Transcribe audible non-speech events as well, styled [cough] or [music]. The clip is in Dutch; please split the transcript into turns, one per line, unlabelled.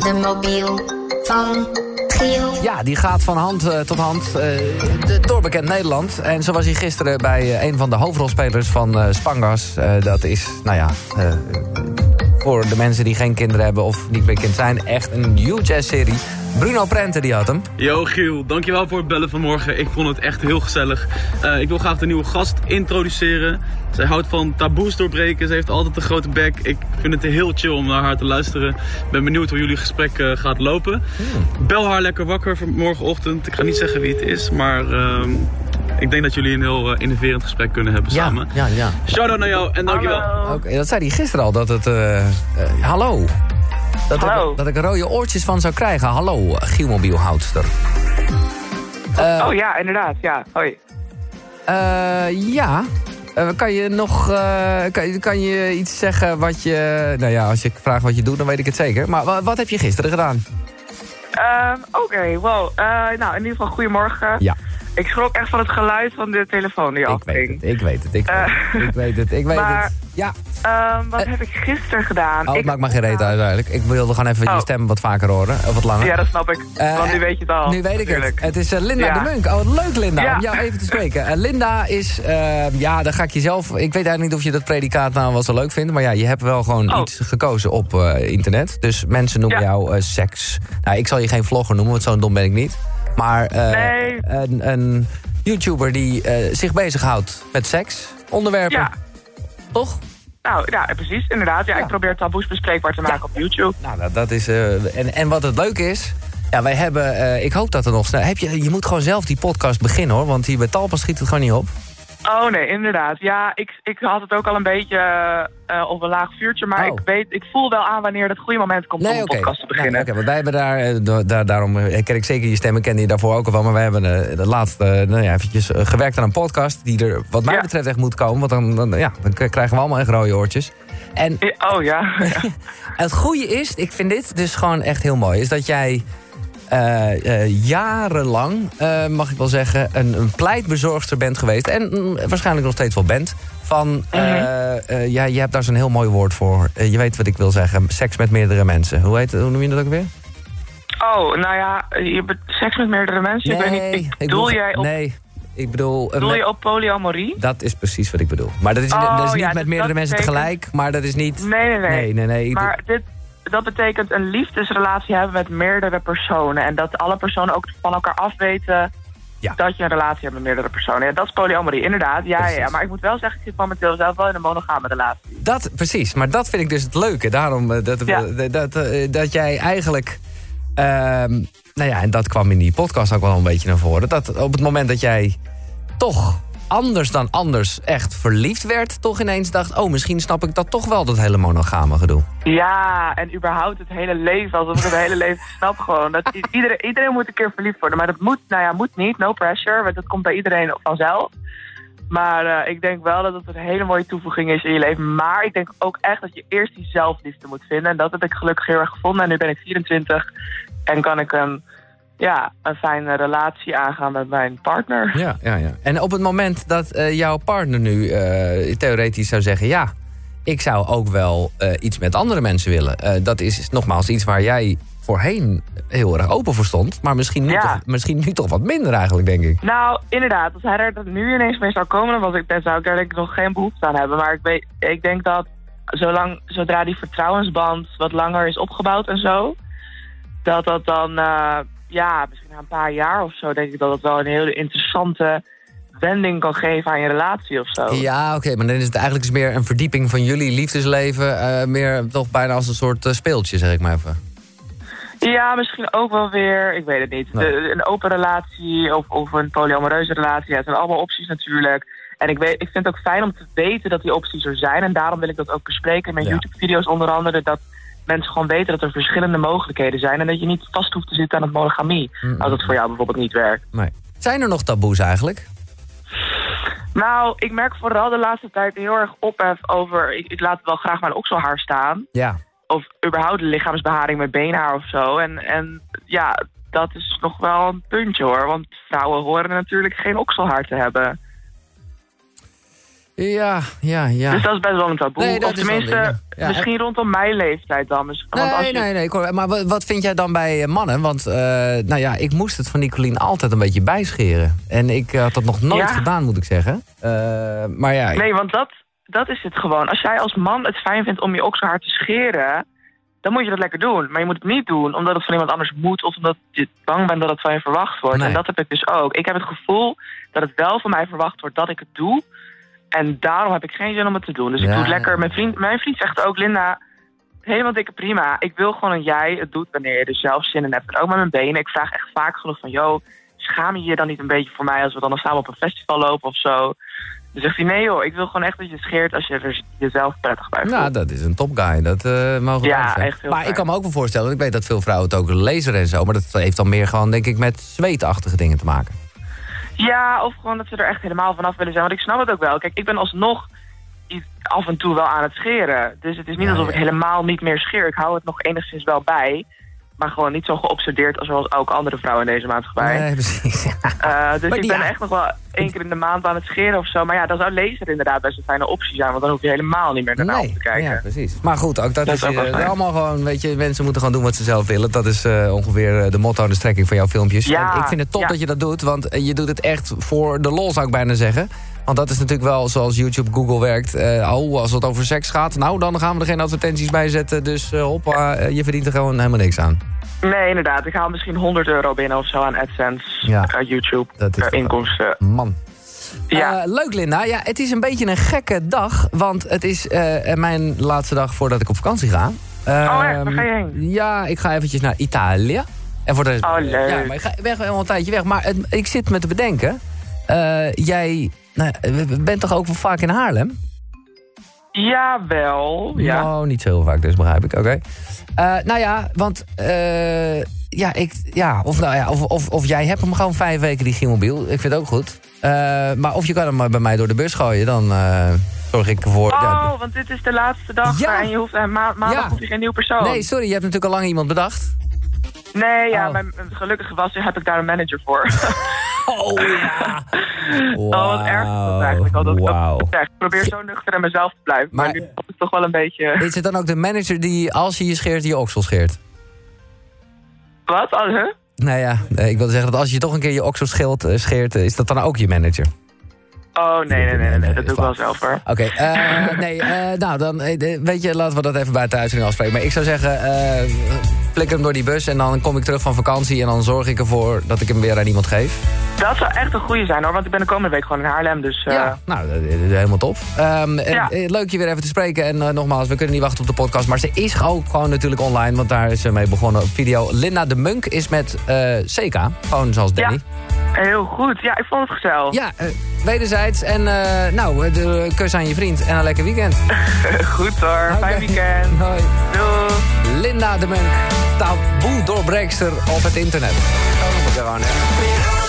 de mobiel van Giel.
Ja, die gaat van hand eh, tot hand eh, de- doorbekend Nederland. En zo was hij gisteren bij eh, een van de hoofdrolspelers van Spangas. Dat is, nou ja, voor de mensen die geen kinderen hebben of niet bekend zijn... echt een huge serie. Bruno Prente die had hem.
Yo Giel, dankjewel voor het bellen vanmorgen. Ik vond het echt heel gezellig. Eh, ik wil graag de nieuwe gast introduceren. Zij houdt van taboes doorbreken. Ze heeft altijd een grote bek. Ik vind het heel chill om naar haar te luisteren. Ik ben benieuwd hoe jullie gesprek eh, gaat lopen. Bel haar lekker wakker voor morgenochtend. Ik ga niet zeggen wie het is, maar ehm, ik denk dat jullie een heel eh, innoverend gesprek kunnen hebben samen.
ja, ja.
Shout-out naar jou en dankjewel.
Oké, dat zei hij gisteren al, dat het... hallo. Dat,
Hallo.
Ik, dat ik er rode oortjes van zou krijgen. Hallo, Gielmobielhoudster. Eh,
Oh ja, inderdaad. Ja, hoi.
Eh, ja. Eh, kan je nog kan, je- kan je iets zeggen wat je... Nou ja, als je vraagt wat je doet, dan weet ik het zeker. Maar wa- wat heb je gisteren gedaan?
Ehm, Oké, wow. Eh, nou, in ieder geval goedemorgen.
Ja.
Ik schrok echt van het geluid van de telefoon die
Ik weet
afging.
het, ik weet het, ik weet
Eh,
het. Ik weet het, ik weet
maar-
het. Ja.
Ehm, wat
Eh.
heb ik gisteren gedaan?
Oh, het
ik,
maakt me geen reet uit eigenlijk. Ik wilde gewoon even je
Oh.
stem wat vaker horen. Of wat langer.
Ja, dat snap ik.
Eh,
want nu weet je het al.
Nu weet ik het. Het is eh, Linda
Ja.
de Munk. Oh, wat leuk Linda,
Ja.
om jou even te spreken. Eh, Linda is, eh, ja, dan ga ik jezelf... Ik weet eigenlijk niet of je dat predicaat nou wel zo leuk vindt. Maar ja, je hebt wel gewoon
Oh.
iets gekozen op eh, internet. Dus mensen noemen
Ja.
jou eh, seks. Nou, ik zal je geen vlogger noemen, want zo'n dom ben ik niet. Maar eh,
Nee.
een, een YouTuber die eh, zich bezighoudt met seks. Onderwerpen,
Ja,
toch?
nou ja, precies. Inderdaad. Ja,
Ja.
ik probeer taboes bespreekbaar te maken op YouTube.
Nou, dat, dat is... eh, en, en wat het leuke is... Ja, wij hebben... ik hoop dat er nog snel... Heb je, je moet gewoon zelf die podcast beginnen, hoor. Want hier bij Talpa schiet het gewoon niet op.
Oh nee, inderdaad. Ja, ik, ik had het ook al een beetje eh, op een laag vuurtje. Maar
Oh.
ik, weet, ik voel wel aan wanneer het goede moment komt om een podcast te
Nou,
beginnen.
oké, want wij hebben daar, eh, da- daar daarom eh, ken ik zeker je stem, ik ken die daarvoor ook al wel, maar wij hebben eh, de laatste, eh, nou ja, eventjes eh, gewerkt aan een podcast die er, wat mij
Ja.
betreft, echt moet komen, want dan, dan, ja, dan krijgen we allemaal echt rode oortjes. En
Oh ja. [laughs] [laughs]
het goede is, ik vind dit dus gewoon echt heel mooi, is dat jij eh, eh, jarenlang, eh, mag ik wel zeggen, een, een pleitbezorgster bent geweest. En mm, waarschijnlijk nog steeds wel bent. Van, eh, eh, ja, je hebt daar zo'n heel mooi woord voor. Eh, je weet wat ik wil zeggen. Seks met meerdere mensen. Hoe, heet, hoe noem je dat ook weer?
Oh, nou ja, je hebt seks met meerdere mensen. ik weet niet, ik,
ik
doel
bedoel-
jij op,
Nee, ik bedoel... eh,
doel
met-
je op polyamorie?
Dat is precies wat ik bedoel. Maar dat is,
Oh,
dat is niet
ja,
met
dus
meerdere mensen
betekent-
tegelijk. Maar dat is niet...
Nee, nee, nee.
Nee, nee, nee.
Maar dit, dat betekent een liefdesrelatie hebben met meerdere personen. En dat alle personen ook van elkaar afweten
Ja.
dat je een relatie hebt met meerdere personen. Ja, dat is polyamorie, inderdaad. Ja, ja, maar ik moet wel zeggen, ik zit momenteel zelf wel in een monogame relatie.
Dat, precies. Maar dat vind ik dus het leuke. Daarom eh, dat,
Ja.
dat, dat, eh, dat jij eigenlijk... ehm, nou ja, en dat kwam in die podcast ook wel een beetje naar voren. Dat op het moment dat jij toch anders dan anders echt verliefd werd... toch ineens dacht, oh, misschien snap ik dat toch wel, dat hele monogame gedoe.
Ja, en überhaupt het hele leven, alsof ik het hele [laughs] leven snap gewoon. Dat iedereen, iedereen moet een keer verliefd worden, maar dat moet, nou ja, moet niet, no pressure, want dat komt bij iedereen vanzelf. Maar eh, ik denk wel dat het een hele mooie toevoeging is in je leven. Maar ik denk ook echt dat je eerst die zelfliefde moet vinden. En dat heb ik gelukkig heel erg gevonden. En nu ben ik 24 en kan ik een, ja, een fijne relatie aangaan met mijn partner.
Ja, ja, ja. En op het moment dat eh, jouw partner nu eh, theoretisch zou zeggen... ja, ik zou ook wel eh, iets met andere mensen willen. Dat is nogmaals iets waar jij voorheen heel erg open voor stond. Maar misschien nu,
Ja.
toch, misschien nu toch wat minder eigenlijk, denk ik.
Nou, inderdaad. Als hij er nu ineens mee zou komen, dan, was ik, dan zou ik daar denk ik nog geen behoefte aan hebben. Maar ik, weet, ik denk dat zolang, zodra die vertrouwensband wat langer is opgebouwd en zo, dat dat dan, ja, misschien na een paar jaar of zo, denk ik dat het wel een hele interessante wending kan geven aan je relatie of zo.
Ja, oké, maar dan is het eigenlijk eens meer een verdieping van jullie liefdesleven. eh, meer toch bijna als een soort eh, speeltje, zeg ik maar even.
Ja, misschien ook wel weer, ik weet het niet.
Nee.
De- een open relatie of, of een polyamoreuze relatie, ja, het zijn allemaal opties natuurlijk. En ik, weet, ik vind het ook fijn om te weten dat die opties er zijn. En daarom wil ik dat ook bespreken in mijn
Ja.
YouTube-video's onder andere. Dat mensen gewoon weten dat er verschillende mogelijkheden zijn. En dat je niet vast hoeft te zitten aan het monogamie.
Mm.
Als het voor jou bijvoorbeeld niet werkt.
Nee. Zijn er nog taboes eigenlijk?
Nou, ik merk vooral de laatste tijd heel erg ophef over... Ik, ik laat wel graag mijn okselhaar staan.
Ja.
Of überhaupt lichaamsbeharing met beenhaar of zo. En, en ja, dat is nog wel een puntje hoor. Want vrouwen horen natuurlijk geen okselhaar te hebben.
Ja, ja, ja.
Dus dat is best wel een taboe.
Nee,
of tenminste,
ding, ja. Ja,
misschien rondom mijn leeftijd dan. Misschien- want als
Nee,
je-
nee, nee. Maar wat, wat vind jij dan bij eh, mannen? Want eh, nou ja, ik moest het van Nicolien altijd een beetje bijscheren. En ik had dat nog nooit
Ja.
gedaan, moet ik zeggen. Eh, maar ja, ik-
Nee, want dat, dat is het gewoon. Als jij als man het fijn vindt om je okselhaar te scheren... dan moet je dat lekker doen. Maar je moet het niet doen omdat het van iemand anders moet... of omdat je bang bent dat het van je verwacht wordt.
Nee.
En dat heb ik dus ook. Ik heb het gevoel dat het wel van mij verwacht wordt dat ik het doe... En daarom heb ik geen zin om het te doen. Dus ik doe het lekker. Mijn vriend, mijn vriend zegt ook, Linda, helemaal dikke prima. Ik wil gewoon dat jij het doet wanneer je er zelf zin in hebt. En ook met mijn benen. Ik vraag echt vaak genoeg van, yo, schaam je je dan niet een beetje voor mij als we dan samen op een festival lopen of zo? Dan zegt hij, nee joh, ik wil gewoon echt dat je scheert als je er jezelf prettig bij voelt.
nou, dat is een topguy. Dat eh mogen we
Ja,
wel zeggen.
echt heel
Maar
fijn.
ik kan me ook wel voorstellen, want ik weet dat veel vrouwen het ook lezen en zo. Maar dat heeft dan meer gewoon, denk ik, met zweetachtige dingen te maken.
Ja, of gewoon dat ze er echt helemaal vanaf willen zijn. Want ik snap het ook wel. Kijk, ik ben alsnog af en toe wel aan het scheren. Dus het is niet
Ja,
alsof
ja.
ik helemaal niet meer scheer. Ik hou het nog enigszins wel bij. Maar gewoon niet zo geobsedeerd als zoals ook andere vrouwen in deze maatschappij.
Nee, precies.
Eh, dus
Maar
ik ben echt nog wel één keer in de maand aan het scheren of zo. Maar ja, dan zou laser inderdaad best een fijne optie zijn. Want dan hoef je helemaal niet meer naar
Nee,
te kijken.
ja, precies. Maar goed, ook dat,
Dat
is,
ook
allemaal gewoon, weet je, mensen moeten gewoon doen wat ze zelf willen. Dat is eh, ongeveer eh, de motto en de strekking van jouw filmpjes.
Ja,
en ik vind het top
ja.
dat je dat doet, want eh, je doet het echt voor de lol, zou ik bijna zeggen. Want dat is natuurlijk wel zoals YouTube, Google werkt. Oh, als het over seks gaat, nou, dan gaan we er geen advertenties bij zetten. Dus hoppa, je verdient er gewoon helemaal niks aan.
Nee, inderdaad. Ik haal misschien 100 euro binnen of zo aan AdSense,
Ja.
eh, YouTube,
Dat is wel-
inkomsten.
Man.
Ja.
Eh, leuk, Linda. Ja, het is een beetje een gekke dag, want het is eh, mijn laatste dag voordat ik op vakantie ga.
Oh, echt? Waar
Ehm,
ga je heen?
Ja, ik ga eventjes naar Italië. En voor de,
Oh, leuk.
Ja, maar ik ga weg wel een tijdje weg. Maar het- ik zit me te bedenken. eh, jij nou, bent toch ook wel vaak in Haarlem?
Jawel, ja.
Nou, niet zo heel vaak dus, begrijp ik. Oké. Eh, nou ja, want... eh, ja, ik, ja, of, nou ja of, of, of jij hebt hem gewoon vijf weken, die Gimobiel. Ik vind het ook goed. Eh, maar of je kan hem maar bij mij door de bus gooien. Dan eh, zorg ik ervoor... ja,
Oh, want dit is de laatste dag
Ja.
en je hoeft, ma maandag
Ja.
hoef je geen nieuw persoon.
nee, sorry, je hebt natuurlijk al lang iemand bedacht.
Nee, ja,
Oh.
mijn, gelukkig was, heb ik daar een manager voor. [laughs]
Oh ja. [laughs]
Oh, wat erg is dat eigenlijk. al dat ik
Wauw.
dat zeg. Ik probeer zo nuchter aan mezelf te blijven. Maar,
Maar-
nu is het toch wel een beetje...
Is het dan ook de manager die, als je je scheert, je oksel scheert?
Wat? Oh, huh?
Nou ja, nee, ik wilde zeggen dat als je toch een keer je oksel scheelt, eh, scheert, eh, is dat dan ook je manager?
Oh, nee, nee, nee, nee, dat doe ik wel zelf hoor.
Oké, eh, nee, eh, nou dan, eh, eh, weet je, laten we dat even bij het uitzending afspreken. Maar ik zou zeggen, eh flikker hem door die bus en dan kom ik terug van vakantie en dan zorg ik ervoor dat ik hem weer aan iemand geef.
Dat zou echt een goede zijn hoor, want ik ben de komende week gewoon in Haarlem, dus... eh,
Ja, nou, dat is helemaal tof. Ehm, en,
Ja.
eh, leuk je weer even te spreken. En eh, nogmaals, we kunnen niet wachten op de podcast. Maar ze is ook gewoon natuurlijk online, want daar is ze mee begonnen op video. Linda de Munk is met eh CK, gewoon zoals Danny.
Heel goed. Ja, ik vond het gezellig.
Ja, eh, wederzijds. En eh, nou, eh, de kus aan je vriend en een lekker weekend. [laughs]
Goed hoor.
Oké.
Fijn weekend. [laughs]
Hoi.
Doei.
Linda de Munk, taboe doorbreekster op het internet. Het gewoon, hè.